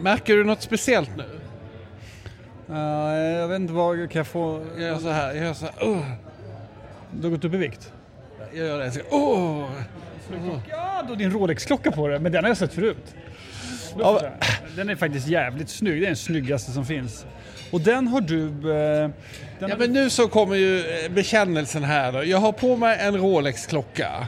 Märker du något speciellt nu? Uh, jag vet inte vad kan jag få... Jag gör så här, jag gör så här. Uh. Du har gått upp i vikt? Jag gör det. Jag ska, oh. Ja, då din Rolex-klocka på det, men den har jag sett förut. Ja, Den är faktiskt jävligt snygg, det är den snyggaste som finns. Och den har du... Eh, den Ja har men nu så kommer ju eh, bekännelsen här då. Jag har på mig en Rolex-klocka.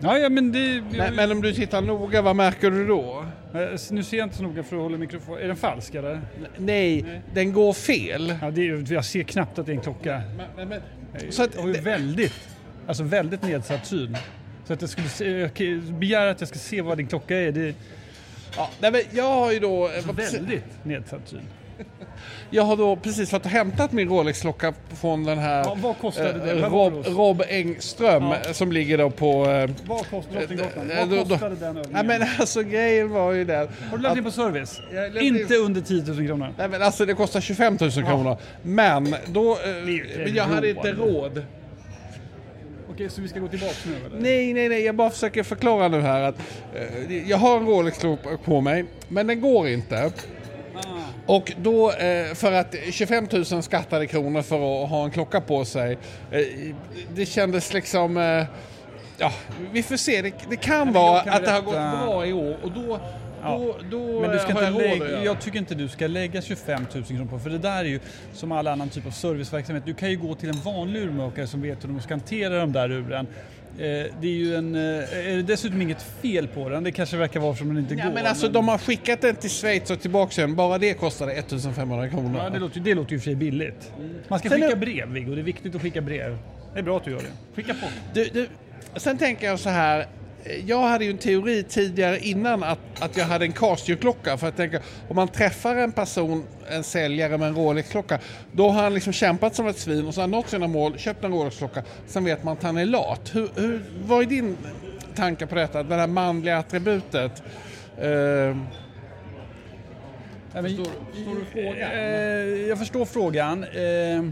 Ja, ja, men det... Men, men om du tittar noga, vad märker du då? Eh, Nu ser jag inte så noga för att hålla mikrofon. Är den falsk eller? Nej, den går fel. Ja, det är, jag ser knappt att det är en klocka. Men, men, så att, Jag har ju väldigt, alltså väldigt nedsatt syn. Så att jag skulle se, jag begära att jag ska se vad din klocka är, det ja, nej, men jag har ju då... eh, precis- väldigt nedsatt syn. Jag har då precis varit och hämtat min Rolex-klocka från den här Ja, vad kostade eh, det? Vad Rob? Rob Engström Ja. eh, som ligger då på... Eh, Vad kostade? Eh, då- Vad då- kostade den nej övningen? men alltså grejen var ju den... Har du lämnat att- in på service? Lämnade in- Inte under 10 000 kronor? Nej men alltså det kostar 25 000 kronor. Men då... Eh, inte men jag hade inte råd. råd. Okej, så vi ska gå tillbaka nu eller? Nej, nej, nej. Jag bara försöker förklara nu här att eh, jag har en Rolex-klocka på mig, men den går inte. Och då, eh, för att 25 000 skattade kronor för att ha en klocka på sig, eh, det kändes liksom... Eh, ja, vi får se. Det, det kan men vara jag kan att det har berätta- gått bra i år och då, Ja. då, då Men du ska inte jag lägga, göra. jag tycker inte du ska lägga 25 000 kronor på för det där är ju som all annan typ av serviceverksamhet. Du kan ju gå till en vanlig urmakare som vet hur de ska hantera de där uren. Eh, det är ju en, eh, är det dessutom inget fel på den, det kanske verkar vara som den inte Ja, går. men alltså de har skickat den till Schweiz och tillbaka igen. Bara det kostade 1500 kronor. Ja, det låter, det låter ju för sig billigt. Man ska Sen skicka brev Viggo, det är viktigt att skicka brev. Det är bra att du gör det. Skicka på. Du, du, sen tänker jag så här. Jag hade ju en teori tidigare innan att, att jag hade en Casio-klocka. För jag tänker, om man träffar en person, en säljare med en Rolex-klocka, då har han liksom kämpat som ett svin och så har han nått sina mål, köpt en Rolex-klocka. Sen vet man att han är lat. Hur, hur, vad är din tanke på detta? Det här manliga attributet? Eh, Förstår- förstår du frågan? Eh, jag förstår frågan. Eh,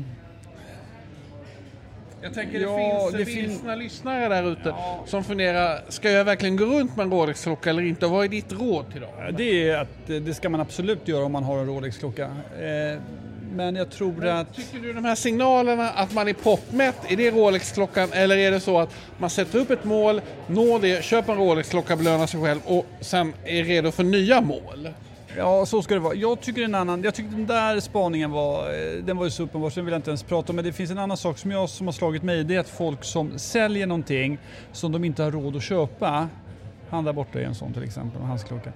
Jag tänker Ja, det det finns det fin- finns några lyssnare där ute som funderar, ska jag verkligen gå runt med en Rolex-klocka eller inte? Vad är ditt råd till dem? det är att eh, det ska man absolut göra om man har en Rolex-klocka. Eh, men jag tror att... Tycker du de här signalerna att man är proppmätt, är det Rolex-klockan eller är det så att man sätter upp ett mål, når det, köper en Rolex-klocka, belönar sig själv och sen är redo för nya mål? Ja, så ska det vara. Jag tycker en annan, jag tycker den där spaningen var, eh, den var ju så uppenbar så den vill jag inte ens prata om. Men det finns en annan sak som jag som har slagit mig, det är att folk som säljer någonting som de inte har råd att köpa, han där borta är en sån till exempel, och hans klocka.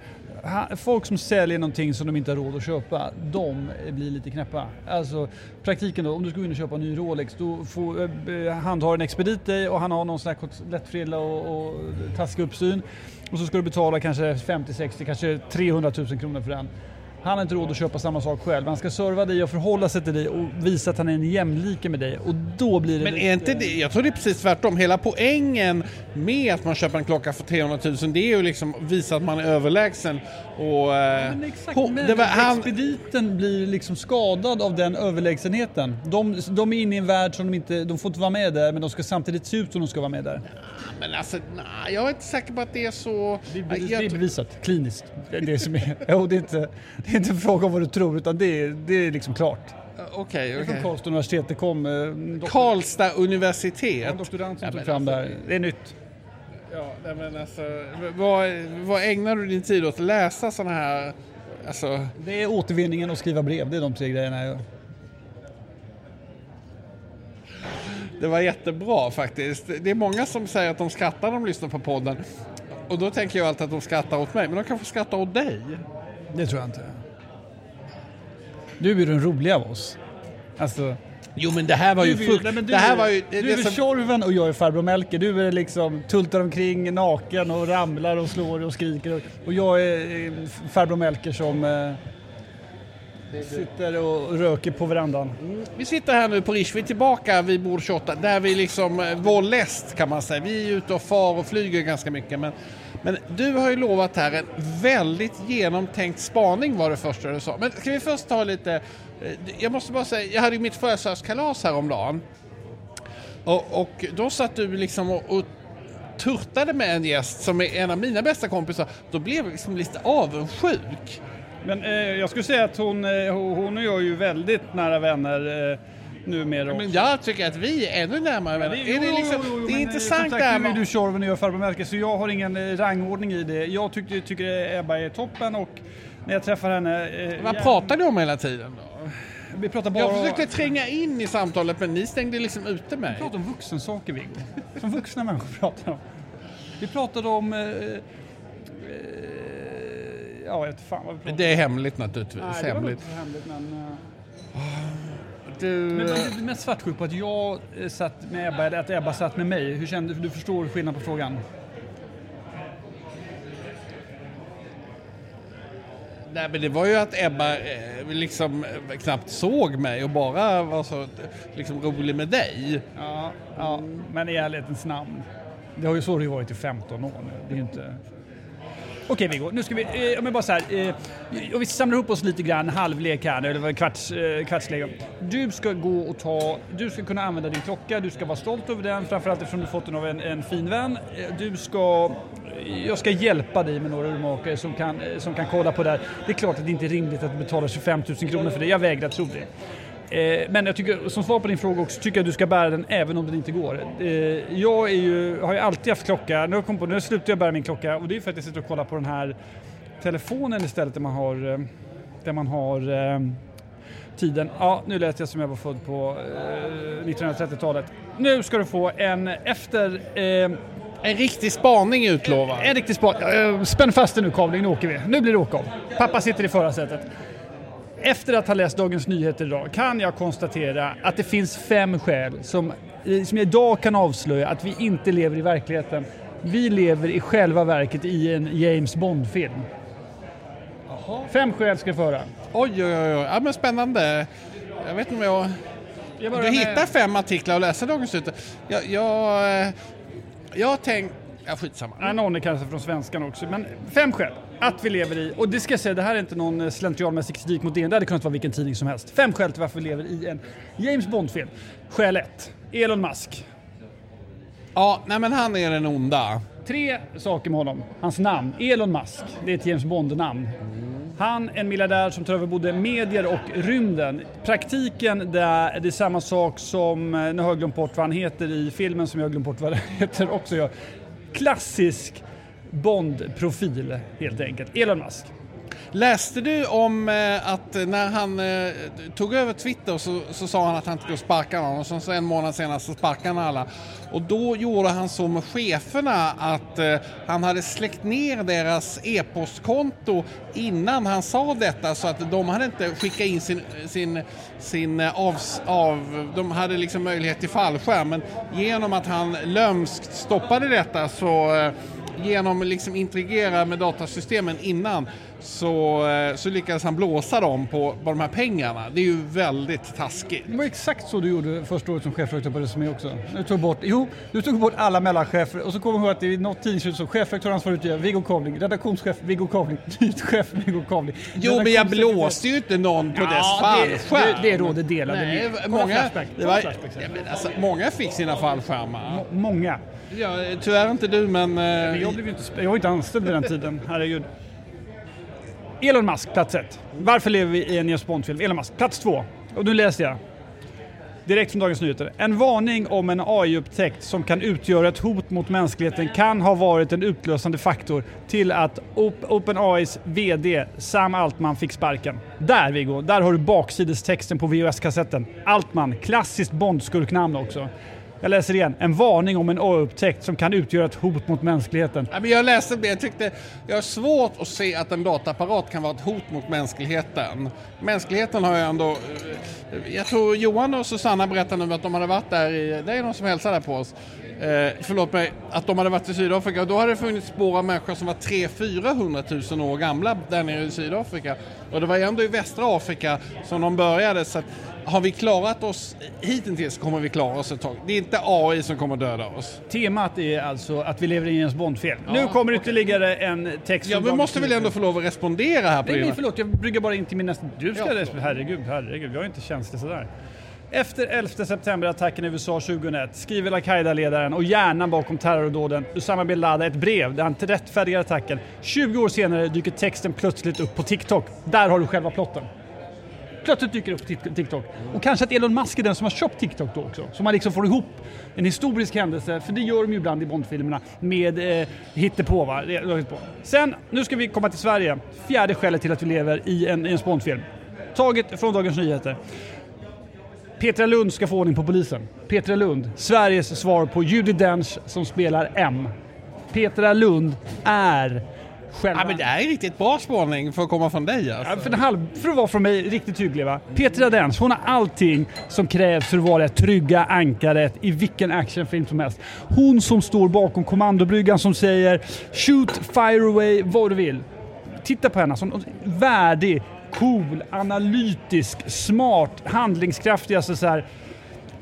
Folk som säljer någonting som de inte har råd att köpa, de blir lite knäppa. Alltså praktiken då, om du ska gå in och köpa en ny Rolex, då får, eh, handhar en expedit dig och han har någon sån här lättfrilla och, och taskig uppsyn. Och så ska du betala kanske 50, 60, kanske 300 000 kronor för den. Han har inte råd att köpa samma sak själv. Han ska serva dig och förhålla sig till dig och visa att han är en jämlike med dig. Och då blir det Men är inte det, jag tror det är precis tvärtom. Hela poängen med att man köper en klocka för 300 000 det är ju liksom att visa att man är överlägsen. Och, eh, Men exakt, men det var han, expediten blir liksom skadad av den överlägsenheten. De, de är inne i en värld som de inte, de får inte vara med där men de ska samtidigt se ut som de ska vara med där. men alltså, nej, jag är inte säker på att det är så... Det är, det bevisat, kliniskt. Det är det som är, jo, det, är inte, det är inte en fråga om vad du tror utan det är, det är liksom klart. Okej, Det är okej. från Karlstad universitet, det kom eh, Karlstad universitet. en doktorand som Ja, tog fram det alltså- här. Det är nytt. Ja, nej, men alltså, vad, vad ägnar du din tid åt? Att läsa sådana här... Alltså, Det är återvinningen och skriva brev, det är de tre grejerna jag gör. det var jättebra faktiskt. Det är många som säger att de skrattar när de lyssnar på podden. Och då tänker jag alltid att de skrattar åt mig, men de kanske skrattar åt dig. Det tror jag inte. Du är ju den roliga av oss. Alltså, Jo, men det här var ju nej, men du Det här är- var ju... Det, du är som, Tjorven och jag är farbror Melker. Du är liksom tultar omkring naken och ramlar och slår och skriker. Och, och jag är eh, farbror Melker som eh, sitter och röker på verandan. vi sitter här nu på Rish, vi är tillbaka vid bord 28, där vi liksom eh, vår läst kan man säga. Vi är ute och far och flyger ganska mycket. Men, men du har ju lovat här en väldigt genomtänkt spaning var det första du sa. Men ska vi först ta lite... eh, Jag måste bara säga, jag hade ju mitt födelsedagskalas häromdagen. Och, och då satt du liksom och, och turtade med en gäst som är en av mina bästa kompisar. Då blev jag liksom lite avundsjuk. Men eh, jag skulle säga att hon, eh, hon och jag är ju väldigt nära vänner eh, numera. Men jag tycker att vi är ännu närmare vänner. Jo, Är det, jo, liksom, jo, jo, det är intressant det här Nu är med... du Tjorven och jag farbror Melker så jag har ingen eh, rangordning i det. Jag tycker, tycker Ebba är toppen och när jag träffar henne... Eh, Vad ja, pratar ni om hela tiden då? Vi pratar bara Jag försökte tränga in i samtalet men ni stängde liksom ute mig. Vi pratar om vuxensaker Viggo. Som vuxna människor pratar om. Vi pratade om... Eh, eh, ja, jag vet fan vad vi pratade om. Det är hemligt naturligtvis. Nej, det var hemligt. inte så hemligt men... Eh, Du, men var du mest svartsjuk på att jag satt med Ebba eller att Ebba satt med mig? Hur kände du? Du förstår skillnaden på frågan? Nej, men det var ju att Ebba eh, liksom knappt såg mig och bara var så liksom, rolig med dig. Ja, ja, men i ärlighetens namn. Det har ju så det varit i 15 år nu. Det är ju inte... Okej Viggo, nu ska vi, eh, om bara så här, eh, och vi samlar ihop oss lite grann, halvlek här nu, eller kvarts, eh, kvartslek. Du ska gå och ta, du ska kunna använda din klocka, du ska vara stolt över den, framförallt eftersom du fått den av en, en fin vän. Eh, du ska, eh, jag ska hjälpa dig med några urmakare som kan, eh, som kan kolla på det här. Det är klart att det inte är rimligt att du betalar 25 000 kronor för det, jag vägrar tro det. Eh, Men jag tycker, som svar på din fråga också, tycker jag att du ska bära den även om den inte går. Eh, Jag ju, har ju alltid haft klocka, nu, har jag kommit på, nu slutar jag bära min klocka och det är för att jag sitter och kollar på den här telefonen istället där man har, eh, där man har tiden. Ja, nu lät jag som jag var född på eh, 1930-talet. Nu ska du få en efter eh, En riktig spaning utlovad. en riktig spot. Eh, Spänn fast dig nu Kavling, nu åker vi. Nu blir det åka av. Pappa sitter i förarsätet. Efter att ha läst Dagens Nyheter idag kan jag konstatera att det finns fem skäl som, som jag idag kan avslöja att vi inte lever i verkligheten. Vi lever i själva verket i en James Bond-film. Fem skäl ska jag föra. Oj, oj, oj. Ja, men spännande. Jag vet inte om jag... Jag Du med- hittar fem artiklar och läser Dagens Nyheter. Jag, jag, eh, jag har tänkt... Ja, skitsamma. Någon är kanske från svenskan också. Men fem skäl att vi lever i, och det ska jag säga, det här är inte någon eh, slentrianmässig kritik mot DN, det hade kunnat vara vilken tidning som helst. Fem skäl till varför vi lever i en James Bond-film. Skäl ett, Elon Musk. Ja, nej men han är den onda. Tre saker med honom. Hans namn, Elon Musk. Det är ett James Bond-namn. Han, en miljardär som tar över både medier och rymden. Praktiken där det är samma sak som, eh, nu har jag glömt bort vad han heter i filmen som jag har glömt bort vad det heter också. Jag. Klassisk Bond-profil helt enkelt. Elon Musk. Läste du om eh, att när han eh, tog över Twitter så, så sa han att han inte skulle sparka någon och sen så en månad senare så sparkade han alla. Och då gjorde han så med cheferna att eh, han hade släckt ner deras e-postkonto innan han sa detta så att de hade inte skickat in sin, sin, sin av, av, de hade liksom möjlighet till fallskärm men genom att han lömskt stoppade detta så genom liksom intrigera med datasystemen innan så, eh, så lyckades han blåsa dem på, på de här pengarna. Det är ju väldigt taskigt. Det var exakt så du gjorde första året som chefredaktör på Resumé också. Du tog bort, jo, du tog bort alla mellanchefer och så kommer jag ihåg att det är något tidningsut så chefredaktör ansvarig utgivare Viggo Kavling, redaktionschef Viggo Kavling, nyhetschef Viggo Kavling. Jo, men jag blåste ju inte någon på Ja, dess det- fallskärm. det- det råder delade Nej, meningar. Många, Flashback. det Kolla var, Flashback sen. ja, alltså, många fick sina fallskärmar. Må- Många. Ja, tyvärr inte du, men... Men eh, jag, blev inte, jag var inte anställd vid den tiden, herregud. Elon Musk, plats ett. Varför lever vi i en James Bond-film? Elon Musk, plats två. Och nu läser jag. Direkt från Dagens Nyheter. En varning om en AI-upptäckt som kan utgöra ett hot mot mänskligheten kan ha varit en utlösande faktor till att Op- OpenAIs VD Sam Altman fick sparken. Där Viggo, där har du baksidestexten på VHS-kassetten. Altman, klassiskt Bond-skurknamn också. Jag läser igen. En varning om en AI-upptäckt som kan utgöra ett hot mot mänskligheten. Ja, men jag läste det, jag tyckte jag har svårt att se att en dataapparat kan vara ett hot mot mänskligheten. Mänskligheten har ju ändå... Eh, jag tror Johan och Susanna berättade nu att de hade varit där i... Det är någon som hälsar där på oss. Eh, förlåt mig, att de hade varit i Sydafrika och då hade det funnits spår av människor som var 300-400 000 år gamla där nere i Sydafrika. Och det var ändå i västra Afrika som de började så att har vi klarat oss hittills kommer vi klara oss ett tag. Det är inte AI som kommer döda oss. Temat är alltså att vi lever i en James Bond-film. nu kommer ytterligare en text Ja, vi måste väl ändå få lov att respondera här på Nej, nej, förlåt. Jag brygger bara in till min nästa... Du ska Ja, respondera. Herregud, herregud. Jag är inte känslig sådär. Efter 11 september-attacken i USA 2001 skriver al-Qaida-ledaren och hjärnan bakom terrordåden Usama bin Laden ett brev där han rättfärdigar attacken. 20 år senare dyker texten plötsligt upp på TikTok. Där har du själva plotten. Plötsligt dyker det upp på TikTok. Och kanske att Elon Musk är den som har köpt TikTok då också. Så man liksom får ihop en historisk händelse, för det gör de ju ibland i Bondfilmerna, med eh, hittepå. Va? Sen, nu ska vi komma till Sverige. Fjärde skälet till att vi lever i en, i en Bondfilm. Taget från Dagens Nyheter. Petra Lund ska få ordning på polisen. Petra Lund, Sveriges svar på Judi Dench som spelar M. Petra Lund är själva... Ja, men det är riktigt bra spaning för att komma från dig alltså. Ja, för, halv, för att vara från mig riktigt tydlig va. Petra Dench, hon har allting som krävs för att vara det trygga ankaret i vilken actionfilm som helst. Hon som står bakom kommandobryggan som säger “Shoot, fire away, vad du vill”. Titta på henne, som värdig, cool, analytisk, smart, handlingskraftig. Alltså så här.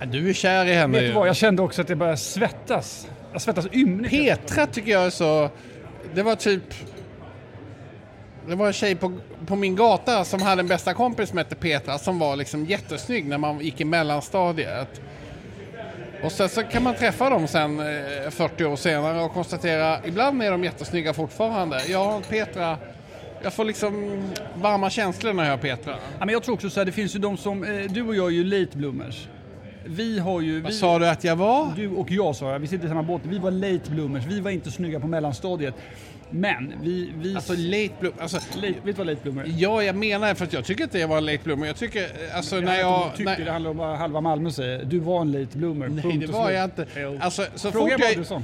Du är kär i henne Vet du vad, jag kände också att jag började svettas. Jag svettas ymnigt. Petra tycker jag är så... Det var typ... Det var en tjej på, på min gata som hade en bästa kompis som hette Petra som var liksom jättesnygg när man gick i mellanstadiet. Och sen så kan man träffa dem sen eh, 40 år senare och konstatera ibland är de jättesnygga fortfarande. Ja, Petra jag får liksom varma känslor när jag hör Petra. Ja, men jag tror också så här, det finns ju de som, eh, du och jag är ju late bloomers. Vi har ju... Vad vi, sa du att jag var? Du och jag sa jag, vi sitter i samma båt. Vi var late bloomers, vi var inte snygga på mellanstadiet. Men vi... vi alltså late bloomer, alltså, late, vet du vad late bloomer Ja, jag menar för att jag tycker inte jag var en late bloomer. Jag tycker, alltså när jag... tycker, när, det handlar om vad halva Malmö säger. Du var en late bloomer. Nej, det var jag inte. Alltså, så Fråga fort jag...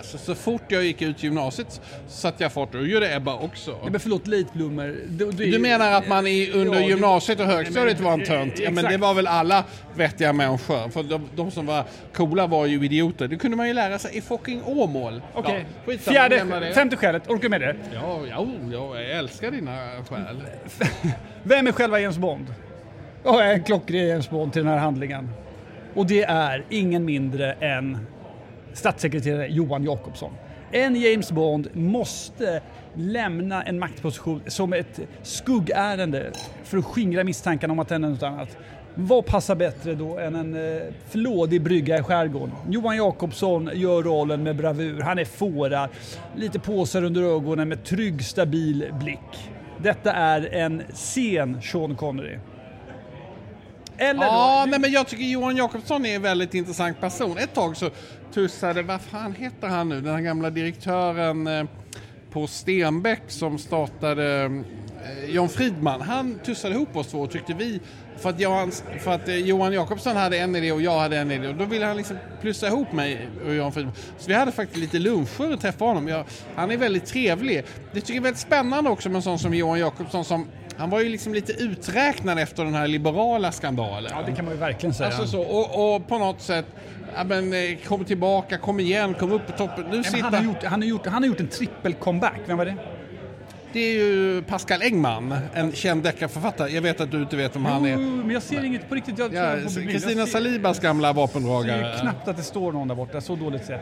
Alltså, så fort jag gick ut gymnasiet satte jag fart och gjorde Ebba också. Ja, men förlåt, late bloomer. Du, du, du menar att man i, under ja, gymnasiet och högstadiet var en tönt? Ja, men det var väl alla vettiga människor. För de, de, som var coola var ju idioter. Det kunde man ju lära sig i fucking Åmål. Okej, okay. ja, fjärde, femte skälet. Orkar du med det? Ja, ja, ja, jag älskar dina skäl. Vem är själva James Bond? Jag är en klockren James Bond till den här handlingen. Och det är ingen mindre än statssekreterare Johan Jakobsson. En James Bond måste lämna en maktposition som ett skuggärende för att skingra misstankarna om att den är något annat. Vad passar bättre då än en eh, flådig brygga i skärgården? Johan Jakobsson gör rollen med bravur. Han är fårad, lite påsar under ögonen med trygg, stabil blick. Detta är en sen Sean Connery. Eller ja, då, nej, men jag tycker Johan Jakobsson är en väldigt intressant person. Ett tag så tussade, vad fan heter han nu, den här gamla direktören eh, på Stenbeck som startade eh, John Fridman. Han tussade ihop oss två och tyckte vi, för att, Johan, för att eh, Johan Jakobsson hade en idé och jag hade en idé och då ville han liksom plussa ihop mig och John Fridman. Så vi hade faktiskt lite luncher och träffade honom. Jag, han är väldigt trevlig. Det tycker jag är väldigt spännande också med en sån som Johan Jakobsson som han var ju liksom lite uträknad efter den här liberala skandalen. Ja, det kan man ju verkligen säga. Alltså så, och, och på något sätt Ja, men, eh, kom tillbaka, kom igen, kom upp på toppen. Nu sitter... han, har gjort, han, har gjort, han har gjort en trippel comeback, vem var det? Det är ju Pascal Engman, en känd deckarförfattare. Jag vet att du inte vet om jo, han är. men jag ser inget på riktigt. Jag ja, Kristina Salibas gamla vapendragare. Jag ser knappt att det står någon där borta, så dåligt ser.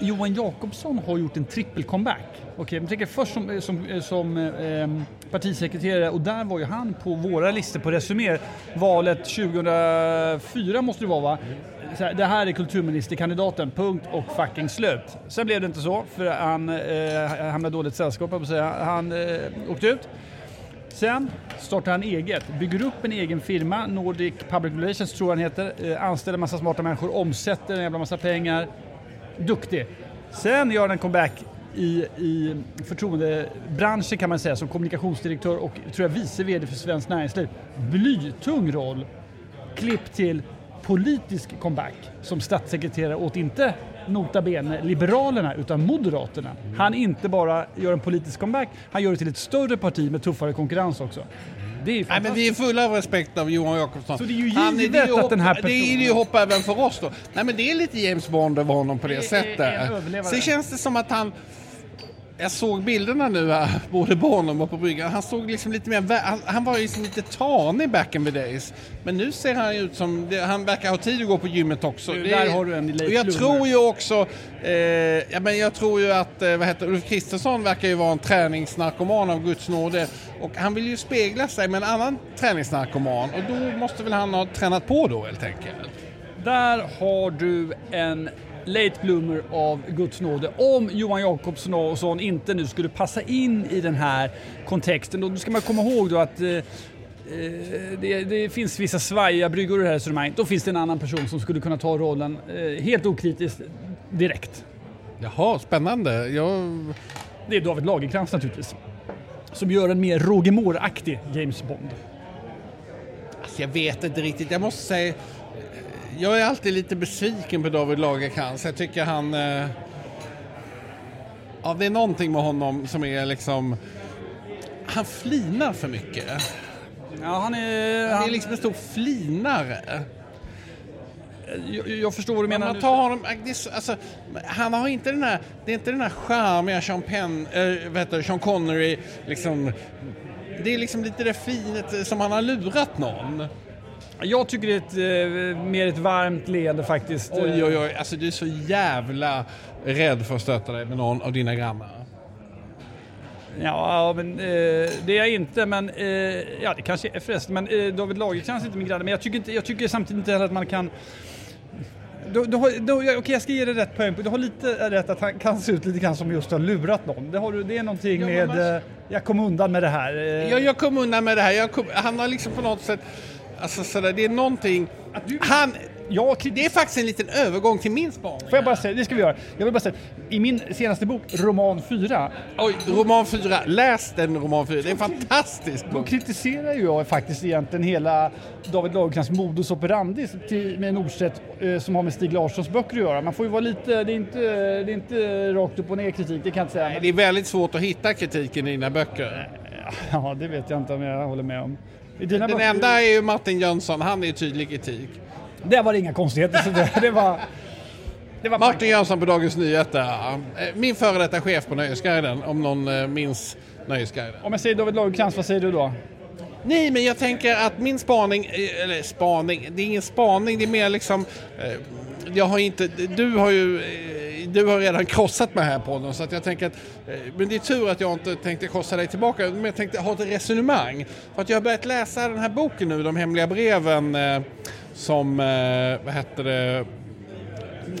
Johan Jakobsson har gjort en trippel comeback. Okej, okay, jag först som, som, som eh, eh ehm, partisekreterare och där var ju han på våra listor på Resumé. Valet 2004 måste det vara va? Här, det här är kulturministerkandidaten, punkt och fucking slut. Sen blev det inte så, för han eh, hamnade i dåligt sällskap, på säga. Han eh, åkte ut. Sen startar han eget, bygger upp en egen firma, Nordic Public Relations tror jag han heter, eh, anställer massa smarta människor, omsätter en jävla massa pengar. Duktig. Sen gör han en comeback i, i förtroendebranschen kan man säga som kommunikationsdirektör och tror jag vice VD för Svenskt Näringsliv. Blytung roll. Klipp till politisk comeback som statssekreterare åt inte nota bene Liberalerna utan Moderaterna. Han inte bara gör en politisk comeback, han gör det till ett större parti med tuffare konkurrens också. Det är Nej, men vi är fulla av respekt av Johan Jakobsson. Så det är ju han, givet är att den här personen... Det är ju hopp även för oss då. Nej men det är lite James Bond över honom på det, det sättet. Sen känns det som att han jag såg bilderna nu här, både på honom och på bryggan. Han såg liksom lite mer, han, han var ju liksom lite tanig back in the days. Men nu ser han ut som, det, han verkar ha tid att gå på gymmet också. Du, där har du en och Jag tror ju också, eh, ja, men jag tror ju att, eh, vad heter Ulf Kristersson verkar ju vara en träningsnarkoman av Guds nåde. Och han vill ju spegla sig med en annan träningsnarkoman och då måste väl han ha tränat på då helt enkelt. Där har du en late bloomer av Guds nåde. Om Johan Jakobsson inte nu skulle passa in i den här kontexten, då ska man komma ihåg då att eh, eh, det, det, finns vissa svajiga bryggor i det här resonemanget. Då finns det en annan person som skulle kunna ta rollen eh, helt okritiskt direkt. Jaha, spännande. Jag... Det är David Lagercrantz naturligtvis. Som gör en mer Roger Moore-aktig James Bond. Alltså jag vet inte riktigt. Jag måste säga jag är alltid lite besviken på David Lagercrantz. Jag tycker han... Eh, ja, det är någonting med honom som är liksom... Han flinar för mycket. Ja, han är... Han är liksom en stor flinare. Jag, jag, förstår vad du menar. Man tar honom, alltså, han har inte den här, det är inte den här charmiga Sean, Penn, äh, vet du, Sean Connery, liksom, det är liksom lite det finet som han har lurat någon. Jag tycker det är ett, eh, mer ett varmt leende faktiskt. Oj, oj, oj. Alltså du är så jävla rädd för att stöta dig med någon av dina grannar. Ja, men eh, det är jag inte. Men eh, ja, det kanske är förresten. Men eh, David Lagercrantz är inte min granne. Men jag tycker, inte, jag tycker samtidigt inte heller att man kan du, du har, du, okej, jag ska ge dig rätt poäng. Du har lite rätt att han kan se ut lite grann som just har lurat någon. Det, har du, det är någonting med... Eh, jag kom undan med det här. Eh. Ja, jag kom undan med det här. Kom, han har liksom på något sätt Alltså sådär, det är någonting... Han, ja, det är faktiskt en liten övergång till min spaning. Får jag bara säga, det ska vi göra. Jag vill bara säga, i min senaste bok, Roman 4. Oj, Roman 4. Läs den Roman 4. Det är en fantastisk bok. Då kritiserar ju jag faktiskt egentligen hela David Lagercrantz modus operandi till, med Nordstedt eh, som har med Stig Larssons böcker att göra. Man får ju vara lite, det är inte, det är inte rakt upp och ner kritik, det kan jag inte säga. Nej, det är väldigt svårt att hitta kritiken i dina böcker. Ja, det vet jag inte om jag håller med om. Den böcker... enda är ju Martin Jönsson, han är ju tydlig kritik. Det var inga konstigheter. Så det, det var... Det Martin Jönsson på Dagens Nyheter. Min före detta chef på Nöjesguiden, om någon eh, minns Nöjesguiden. Om jag säger David Lagercrantz, vad säger du då? Nej, men jag tänker att min spaning, eh, eller spaning, det är ingen spaning, det är mer liksom... Eh, jag har inte, du har ju du har redan krossat mig här på den så att jag tänker att, eh, men det är tur att jag inte tänkte krossa dig tillbaka, men jag tänkte ha ett resonemang. För att jag har börjat läsa den här boken nu, De hemliga breven, eh, som, eh, vad heter det,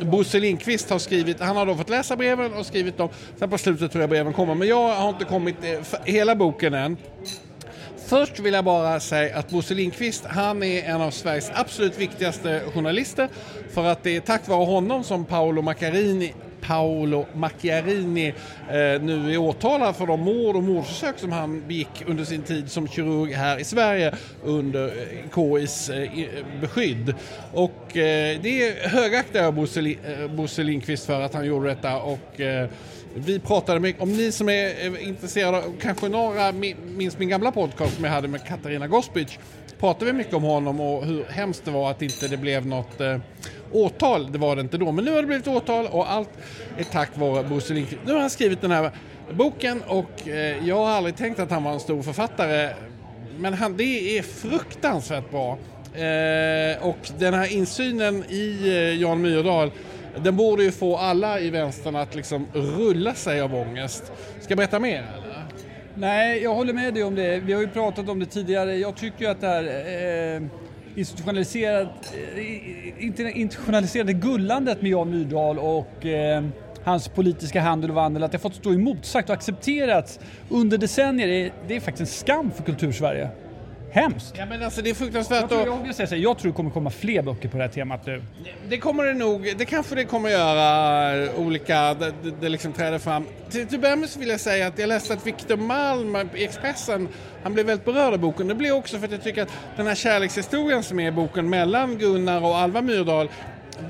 Bosse Lindqvist har skrivit, han har då fått läsa breven och skrivit dem, sen på slutet tror jag breven kommer, men jag har inte kommit hela boken än. Först vill jag bara säga att Bosse Lindqvist, han är en av Sveriges absolut viktigaste journalister. För att det är tack vare honom som Paolo Macchiarini Paolo Macchiarini eh, nu är åtalad för de mord och mordförsök som han begick under sin tid som kirurg här i Sverige under eh, KIs eh, eh beskydd. Och eh, det högaktar jag Bosse, eh, Bosse Lindqvist för att han gjorde detta och eh, vi pratade mycket, om ni som är intresserade, kanske några minns min gamla podcast som jag hade med Katarina Gospic, pratade vi mycket om honom och hur hemskt det var att inte det blev något eh, åtal. Det var det inte då, men nu har det blivit åtal och allt är tack vare Bosse Lindqvist. Nu har han skrivit den här boken och eh, jag har aldrig tänkt att han var en stor författare, men han, det är fruktansvärt bra. Eh, och den här insynen i eh, Jan Myrdal den borde ju få alla i vänstern att liksom rulla sig av ångest. Ska jag berätta mer? Eller? Nej, jag håller med dig om det. Vi har ju pratat om det tidigare. Jag tycker att det här eh, institutionaliserade, eh, institutionaliserade gullandet med Jan Myrdal och eh, hans politiska handel och vandel, att det har fått stå emotsagt och accepterats under decennier, det är faktiskt en skam för kultursverige. Hemskt! Ja men alltså det är fruktansvärt jag tror, jag, säga, jag tror det kommer komma fler böcker på det här temat nu. Det kommer det nog, det kanske det kommer göra olika, det, det, det liksom träder fram. Till, till början så vill jag säga att jag läste att Victor Malm i Expressen, han blev väldigt berörd av boken. Det blev också för att jag tycker att den här kärlekshistorien som är i boken mellan Gunnar och Alva Myrdal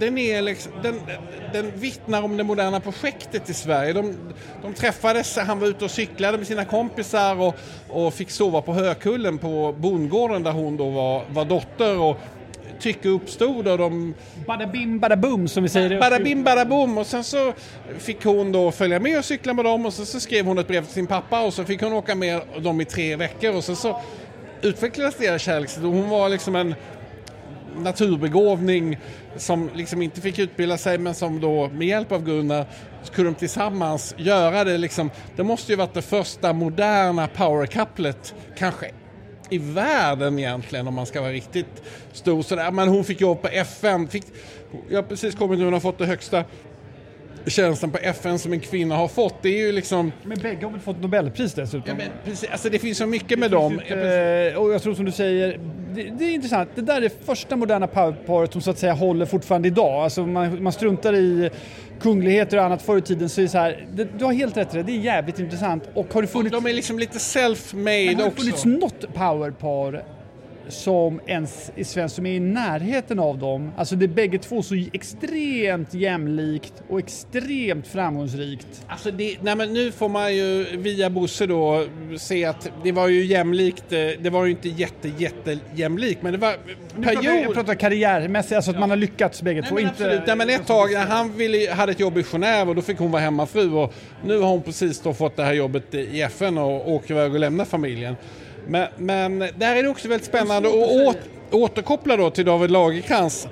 den, är liksom, den, den vittnar om det moderna projektet i Sverige. De, de träffades, han var ute och cyklade med sina kompisar och, och fick sova på Hökullen på bondgården där hon då var, var dotter. Och tycke uppstod och de Bada bim, bada boom som vi säger. Bada bim, bada boom. Och sen så fick hon då följa med och cykla med dem och sen så skrev hon ett brev till sin pappa och så fick hon åka med dem i tre veckor och sen så utvecklades deras kärlek. Hon var liksom en naturbegåvning som liksom inte fick utbilda sig men som då med hjälp av Gunnar så kunde de tillsammans göra det liksom. Det måste ju varit det första moderna powercouplet kanske i världen egentligen om man ska vara riktigt stor sådär. Men hon fick jobb på FN. Fick, jag har precis kommit nu och har fått det högsta tjänsten på FN som en kvinna har fått. Det är ju liksom... Men bägge har väl fått Nobelpris dessutom? Ja, men precis, alltså det finns så mycket med dem. Eh, och jag tror som du säger, det, det är intressant. Det där är första moderna powerparet som så att säga håller fortfarande idag. Alltså man, man struntar i kungligheter och annat förr i tiden så är det så här, det, du har helt rätt i det, det är jävligt intressant. Och har det funnits, De är liksom lite self-made har det också. funnits något powerpar som ens som är i närheten av dem. Alltså det är bägge två så extremt jämlikt och extremt framgångsrikt. Alltså det, nej men nu får man ju via Bosse då se att det var ju jämlikt. eh, Det var ju inte jätte, jätte jämlikt men det var pratar, jag period. pratar karriärmässigt, alltså att man har lyckats bägge Nej, två. men inte. Nej, men ett tag, han ville, hade ett jobb i Genève och då fick hon vara hemmafru och nu har hon precis då fått det här jobbet i FN och åker iväg och lämnar familjen. Men, men där är det också väldigt spännande att åt, återkoppla då till David Lagercrantz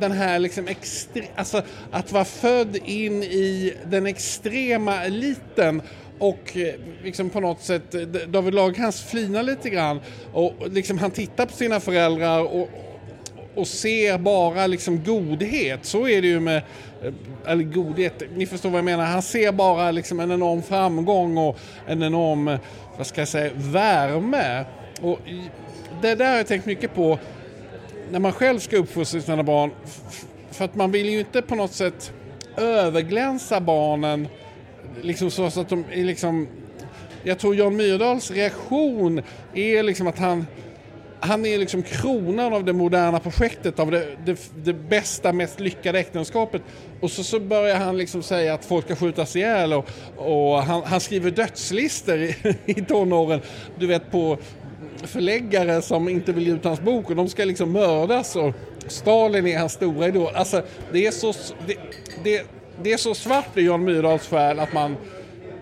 den här liksom extre- alltså att vara född in i den extrema eliten och eh, liksom på något sätt, eh, David Lagercrantz flinar lite grann och liksom han tittar på sina föräldrar och, och ser bara liksom godhet. Så är det ju med, Eh, eller godhet, ni förstår vad jag menar. Han ser bara liksom en enorm framgång och en enorm, eh, vad ska jag säga, värme. Och det där har jag tänkt mycket på när man själv ska uppfostra sina barn. För att man vill ju inte på något sätt överglänsa barnen liksom så att de är liksom jag tror Jan Myrdals reaktion är liksom att han han är liksom kronan av det moderna projektet, av det, det, det bästa, mest lyckade äktenskapet. Och så, så börjar han liksom säga att folk ska skjutas ihjäl och, och han, han skriver dödslistor i, i tonåren. Du vet på förläggare som inte vill ge ut hans bok och de ska liksom mördas och Stalin är hans stora idol. Alltså det är så, det, det, det är så svart i Jan Myrdals själ att man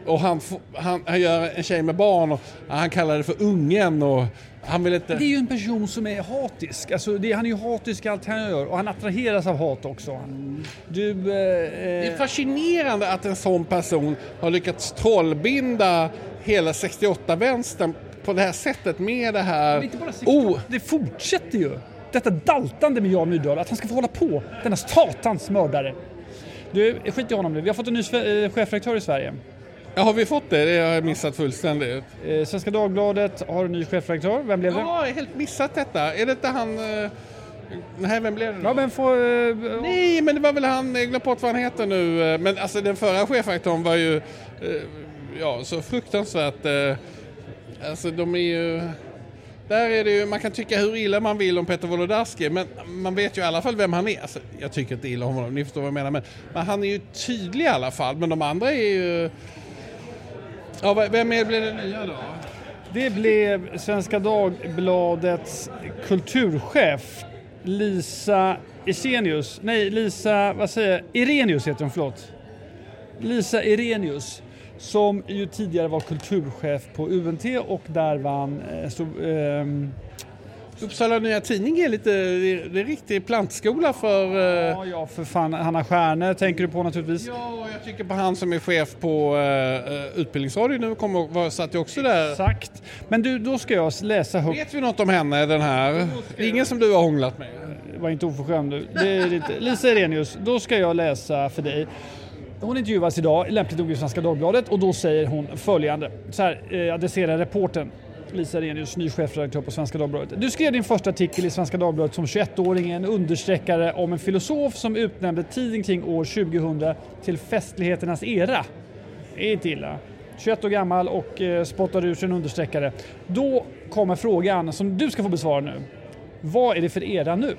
och han, han, han gör en tjej med barn och han kallar det för ungen och han vill inte... Det är ju en person som är hatisk. Alltså det, han är ju hatisk i allt han gör och han attraheras av hat också. Du... Eh, Det är fascinerande att en sån person har lyckats trollbinda hela 68-vänstern på det här sättet med det här... bara Oh, Det fortsätter ju. Detta daltande med Jan Myrdal, att han ska få hålla på. Denna satans mördare. Du, skit i honom nu. Vi har fått en ny eh, chefredaktör i Sverige. Ja, har vi fått det? Det har jag missat fullständigt. Eh, Svenska Dagbladet har en ny chefredaktör. Vem blev det? Ja, jag har helt missat detta. Är det inte han... eh, Nej, vem blev det då? Ja, men får... Eh, Nej, men det var väl han, jag glömde bort vad han heter nu. eh, Men alltså den förra chefredaktören var ju, eh, ja, så fruktansvärt, eh, alltså de är ju, där är det ju, man kan tycka hur illa man vill om Peter Wolodarski, men man vet ju i alla fall vem han är. Alltså, jag tycker inte illa om honom, ni förstår vad jag menar, men, men han är ju tydlig i alla fall, men de andra är ju, ja, vem är det nya då? Det blev Svenska Dagbladets kulturchef Lisa Isenius. Nej, Lisa, vad säger jag? Irenius heter hon, förlåt. Lisa Irenius som ju tidigare var kulturchef på UNT och där vann eh, så, eh, Uppsala Nya Tidning är lite, det är, riktig plantskola för eh, Ja, ja, för fan. Hanna Stjärne tänker du på naturligtvis. Ja, och jag tycker på han som är chef på uh, Utbildningsradion nu kommer, var, satt ju också där. Exakt. Men du, då ska jag läsa högt. Vet vi något om henne, den här? Ingen som du har hånglat med? Var inte oförskämd du. Det är lite. Lisa Irenius, då ska jag läsa för dig. Hon intervjuas idag, lämpligt nog i Svenska Dagbladet, och då säger hon följande. Så här eh, adresserar reporten Lisa Renius, ny chefredaktör på Svenska Dagbladet. Du skrev din första artikel i Svenska Dagbladet som 21-åring, en understreckare om en filosof som utnämnde tiden kring år 2000 till festligheternas era. Det är inte illa. 21 år gammal och eh, spottar ur sig en understreckare. Då kommer frågan som du ska få besvara nu. Vad är det för era nu?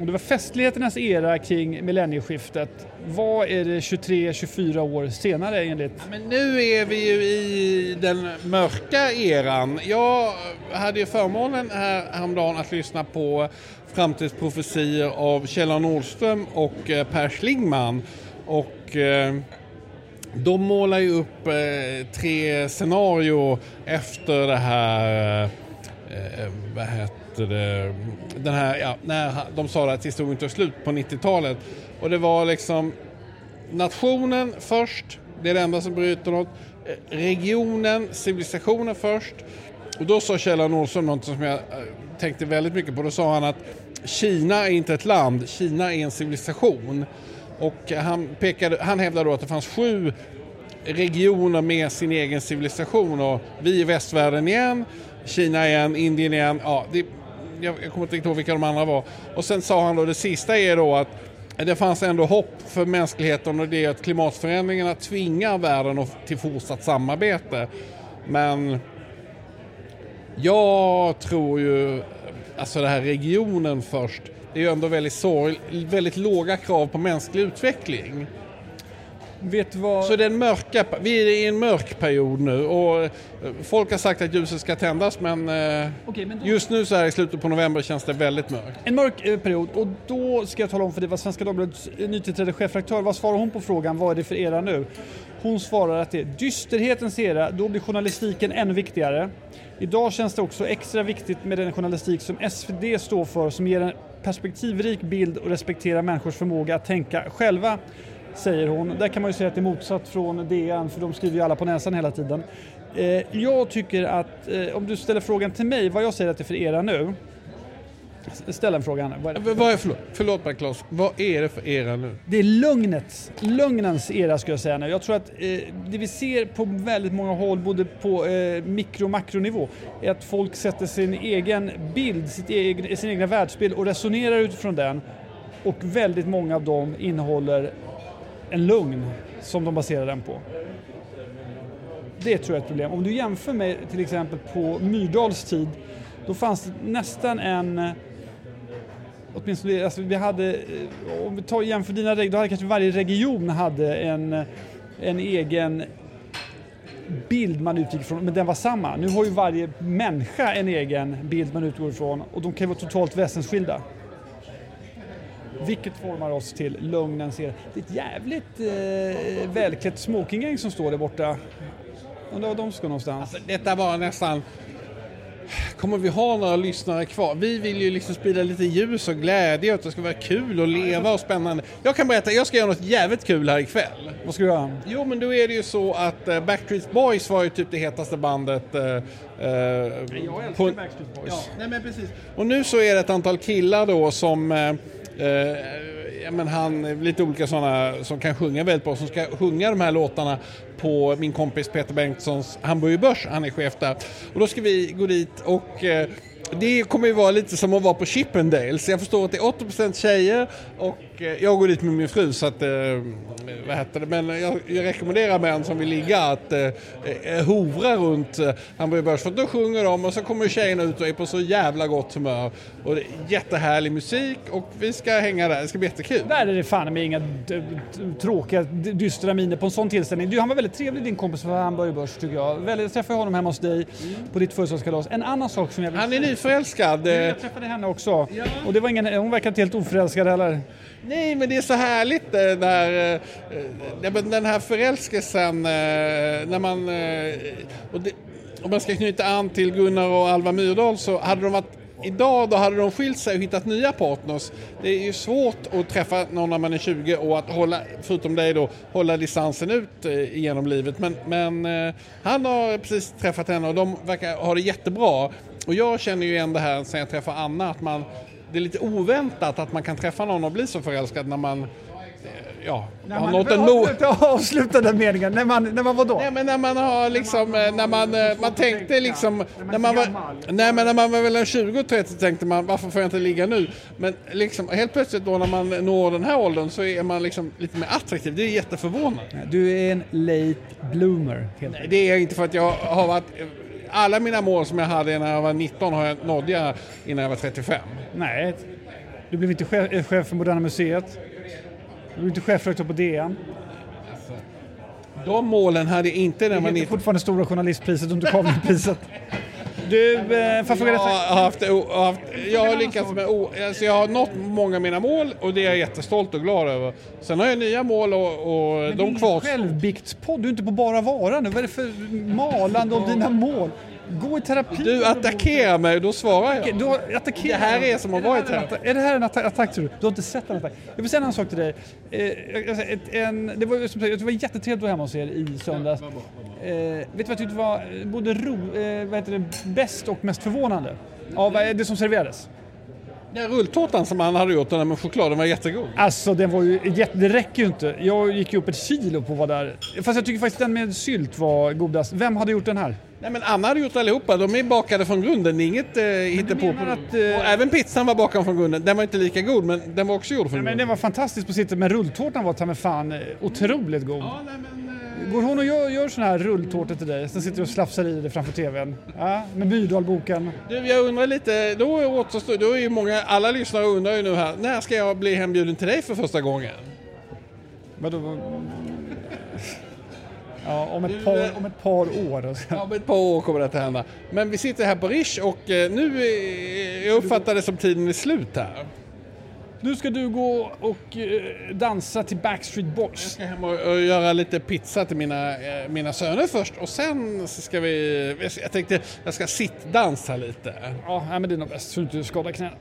Och det var festligheternas era kring millennieskiftet. Vad är det 23-24 år senare enligt? Men nu är vi ju i den mörka eran. Jag hade ju förmånen här häromdagen att lyssna på framtidsprofetier av Kjell Nordström och eh, Per Schlingman. Och eh, de målar ju upp eh, tre scenarier efter det här, eh, eh vad heter det, eh, den här, ja, när de sa att historien tog slut på 90-talet. Och det var liksom nationen först, det är det enda som bryter något. Eh, regionen, civilisationen först. Och då sa Kjell Nordström något som jag eh, tänkte väldigt mycket på. Då sa han att Kina är inte ett land, Kina är en civilisation. Och han, pekade, han hävdade då att det fanns sju regioner med sin egen civilisation och vi i västvärlden igen, Kina igen, Indien igen. Ja, det, jag, jag kommer inte ihåg vilka de andra var. Och sen sa han då det sista är då att det fanns ändå hopp för mänskligheten och det är att klimatförändringarna tvingar världen till fortsatt samarbete. Men jag tror ju, alltså den här regionen först, det är ju ändå väldigt, sorg, väldigt låga krav på mänsklig utveckling. Vet vad... Så det är mörka, vi är i en mörk period nu och eh, folk har sagt att ljuset ska tändas men, eh, okay, men då... just nu så här i slutet på november känns det väldigt mörkt. En mörk eh, period och då ska jag tala om för dig vad Svenska Dagbladets nytillträdde chefredaktör, vad svarar hon på frågan vad är det för era nu? Hon svarar att det är dysterhetens era, då blir journalistiken ännu viktigare. Idag känns det också extra viktigt med den journalistik som SvD står för som ger en perspektivrik bild och respekterar människors förmåga att tänka själva säger hon. Där kan man ju säga att det är motsatt från DN, för de skriver ju alla på näsan hela tiden. Eh, jag tycker att, eh, om du ställer frågan till mig, vad jag säger att det är för era nu, Ställ en fråga, Vad är det? Vad är, förlåt, förlåt mig Claes, vad är det för era nu? Det är lugnets, lögnens era skulle jag säga nu. Jag tror att eh, det vi ser på väldigt många håll, både på eh, mikro och makronivå, är att folk sätter sin egen bild, sitt egen, sin egna världsbild och resonerar utifrån den. Och väldigt många av dem innehåller en lugn som de baserar den på. Det tror jag är ett problem. Om du jämför med till exempel på Myrdals tid, då fanns det nästan en eh, åtminstone, alltså vi hade, eh, om vi tar, jämför dina regioner, då hade kanske varje region hade en, eh, en egen bild man utgick ifrån, men den var samma. Nu har ju varje människa en egen bild man utgår ifrån och de kan ju vara totalt väsensskilda. Vilket formar oss till lögnens era. Det är ett jävligt eh, välklätt smokinggäng som står där borta. Undrar var de ska någonstans. Alltså, detta var nästan... Kommer vi ha några lyssnare kvar? Vi vill ju liksom sprida lite ljus och glädje och att det ska vara kul och leva och spännande. Jag kan berätta, jag ska göra något jävligt kul här ikväll. Vad ska du göra? Jo men då är det ju så att uh, Backstreet Boys var ju typ det hetaste bandet. Uh, jag älskar på... Backstreet Boys. Ja, nej men precis. Och nu så är det ett antal killar då som Eh, Eh, ja, men han, lite olika sådana som kan sjunga väldigt bra, som ska sjunga de här låtarna på min kompis Peter Bengtssons hamburgerbörs, han är chef där. Och då ska vi gå dit och eh, det kommer ju vara lite som att vara på Chippendales. Jag förstår att det är 80% tjejer och eh, jag går dit med min fru så att, eh, vad heter det, men jag, jag rekommenderar män som vill ligga att eh, eh hovra runt eh, Hamburger Börs för då sjunger de och så kommer tjejerna ut och är på så jävla gott humör. Och det är jättehärlig musik och vi ska hänga där, det ska bli jättekul. Där är det fan med inga tråkiga, dystra miner på en sån tillställning. Du, han var väldigt trevlig din kompis på Hamburger Börs tycker jag. jag träffade honom hemma hos dig på ditt födelsedagskalas. En annan sak som jag vill Han är nyförälskad. Jag träffade henne också. Ja. Och det var ingen, hon verkar inte helt oförälskad heller. Nej, men det är så härligt när, eh, den här förälskelsen eh, när man... Eh, och det, om man ska knyta an till Gunnar och Alva Myrdal så hade de varit Idag då hade de skilt sig och hittat nya partners. Det är ju svårt att träffa någon när man är 20 och att hålla, förutom dig då, hålla distansen ut genom livet. Men, men han har precis träffat henne och de verkar ha det jättebra. Och jag känner ju igen det här sen jag träffade Anna, att man det är lite oväntat att man kan träffa någon och bli så förälskad när man ja, när har man, nått en mo... Avsluta den meningen, när man, när man vadå? Nej men när man har liksom, när man, när man, man tänkte liksom, när man var, nej men när man var väl 20 30 tänkte man varför får jag inte ligga nu? Men liksom helt plötsligt då när man når den här åldern så är man liksom lite mer attraktiv, det är jätteförvånande. Du är en late bloomer. Helt nej, det är jag inte för att jag har varit alla mina mål som jag hade när jag var 19 har jag nådde jag innan jag var 35. Nej. Du blev inte chef, eh, chef för Moderna Museet. Du blev inte chefredaktör på DN. De målen hade jag inte när Det man heter inte... fortfarande Stora Journalistpriset, inte Kavlingpriset. Du, eh, får jag fråga Jag har, haft, jag har lyckats med... Alltså jag har nått många av mina mål och det är jag jättestolt och glad över. Sen har jag nya mål och, och de kvarstår. Självbiktspodd, du är inte på bara vara nu. Vad är det för malande om dina mål? Gå i terapi. Du attackerar mig och då svarar jag. Du har attackerat. Det här är som att vara i Är det här en terapi. attack- Är det här en attack, attack tror du? Du har inte sett en attack. Jag vill säga en sak till dig. Eh, en, det, var, som sagt, det var jättetrevligt att vara hemma hos er i söndags. Eh, vet du vad jag tyckte var eh, både ro, eh, vad heter det, bäst och mest förvånande? Av det som serverades. Den rulltårtan som han hade gjort, den där med choklad, den var jättegod. Alltså den var ju jätte, det räcker ju inte. Jag gick ju upp ett kilo på vara där. Fast jag tycker faktiskt den med sylt var godast. Vem hade gjort den här? Nej men Anna hade gjort allihopa, de är bakade från grunden, det är inget eh, hittepå. på att, eh, Och även pizzan var bakad från grunden, den var inte lika god men den var också gjord från Men grunden. den var fantastisk på sitt men rulltårtan var ta mig fan eh, otroligt god. Ja, nej, men, eh, Går hon och gör, gör sån här rulltårta till dig? Sen sitter du och slafsar i det framför TVn. Ja, med Myrdalboken. Du, jag undrar lite, då återstår, då är ju många, alla lyssnare undrar ju nu här, när ska jag bli hembjuden till dig för första gången? Vadå? Ja, om ett par, om ett par år. alltså. Ja, om ett par år kommer det att hända. Men vi sitter här på Rish och eh, nu, eh, jag uppfattar det som tiden är slut här. Nu ska du gå och eh, dansa till Backstreet Boys. Jag ska hem och, och göra lite pizza till mina, eh, mina söner först och sen ska vi, jag tänkte jag ska sittdansa lite. Ja, men det är nog bäst så du inte skadar knäna.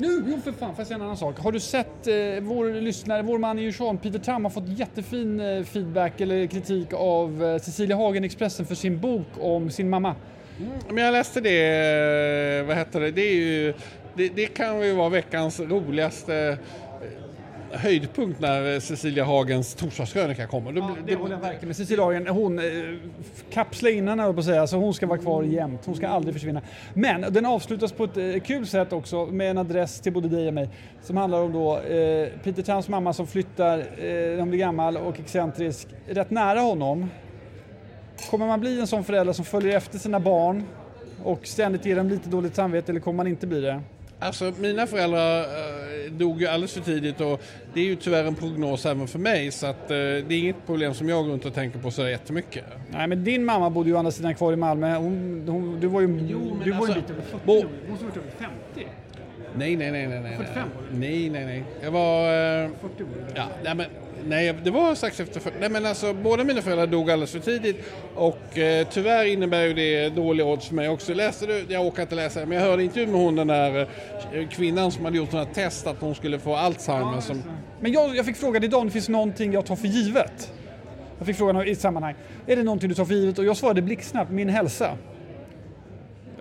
Nu, jo för fan, får jag säga en annan sak. Har du sett eh, vår lyssnare, vår man i Djursholm, Peter Tam, har fått jättefin eh, feedback eller kritik av eh, Cecilia Hagen Expressen för sin bok om sin mamma. Mm, men jag läste det, eh, vad heter det, det är ju, det, det kan ju vara veckans roligaste eh, höjdpunkt när eh, Cecilia Hagens torsdagskrönika kommer. Ja, blir- det håller jag verkligen med. Cecilia Hagen, hon eh, kapslar in henne på säga, så hon ska vara kvar jämt. Hon ska aldrig försvinna. Men den avslutas på ett eh, kul sätt också med en adress till både dig och mig som handlar om då eh, Peter Tams mamma som flyttar, eh, hon blir gammal och excentrisk, rätt nära honom. Kommer man bli en sån förälder som följer efter sina barn och ständigt ger dem lite dåligt samvete eller kommer man inte bli det? Alltså mina föräldrar eh, dog ju alldeles för tidigt och det är ju tyvärr en prognos även för mig så att eh, det är inget problem som jag går runt och tänker på så jättemycket. Nej men din mamma bodde ju å andra sidan kvar i Malmö. Hon, hon, du var ju, du var alltså, ju en bit över 40. bo- Hon måste ha varit över 50. Nej, nej, nej, nej. nej. 45 Nej, nej, nej. Jag var... Eh, 40 år. ja, nej, men, nej, det var strax efter... för- Nej, men alltså båda mina föräldrar dog alldeles för tidigt och eh, tyvärr innebär ju det dåliga odds för mig också. Läste du? Jag åker inte läsa men jag hörde intervjun med hon den där eh, kvinnan som hade gjort sådana test att hon skulle få Alzheimer. Som, Men jag, jag fick frågan idag om det finns någonting jag tar för givet. Jag fick frågan i ett sammanhang. Är det någonting du tar för givet? Och jag svarade blixtsnabbt, min hälsa.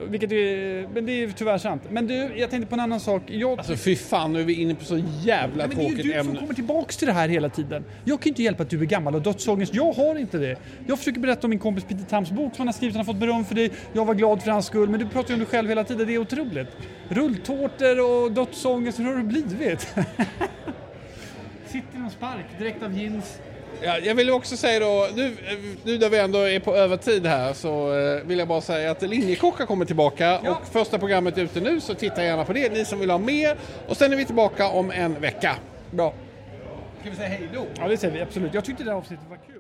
Vilket är, men det är tyvärr sant. Men du, jag tänkte på en annan sak. Jag, alltså fy fan, nu är vi inne på så jävla Ja, men det är ju tråkigt du som ämne. kommer tillbaks till det här hela tiden. Jag kan inte hjälpa att du är gammal och dödsångest. Jag har inte det. Jag försöker berätta om min kompis Peter Tams bok som han har skrivit. Han har fått beröm för det. Jag var glad för hans skull. Men du pratar ju om dig själv hela tiden. Det är otroligt. Rulltårtor och dödsångest. Hur har du blivit? Sitter i någon spark direkt av jeans. Ja, jag vill också säga då, nu, nu när vi ändå är på övertid här så eh, vill jag bara säga att Linjekockar kommer tillbaka Ja. och första programmet är ute nu så titta gärna på det, ni som vill ha mer. Och sen är vi tillbaka om en vecka. Bra. Ska vi säga hej då? Ja, det säger vi absolut. Jag tyckte det här avsnittet var kul.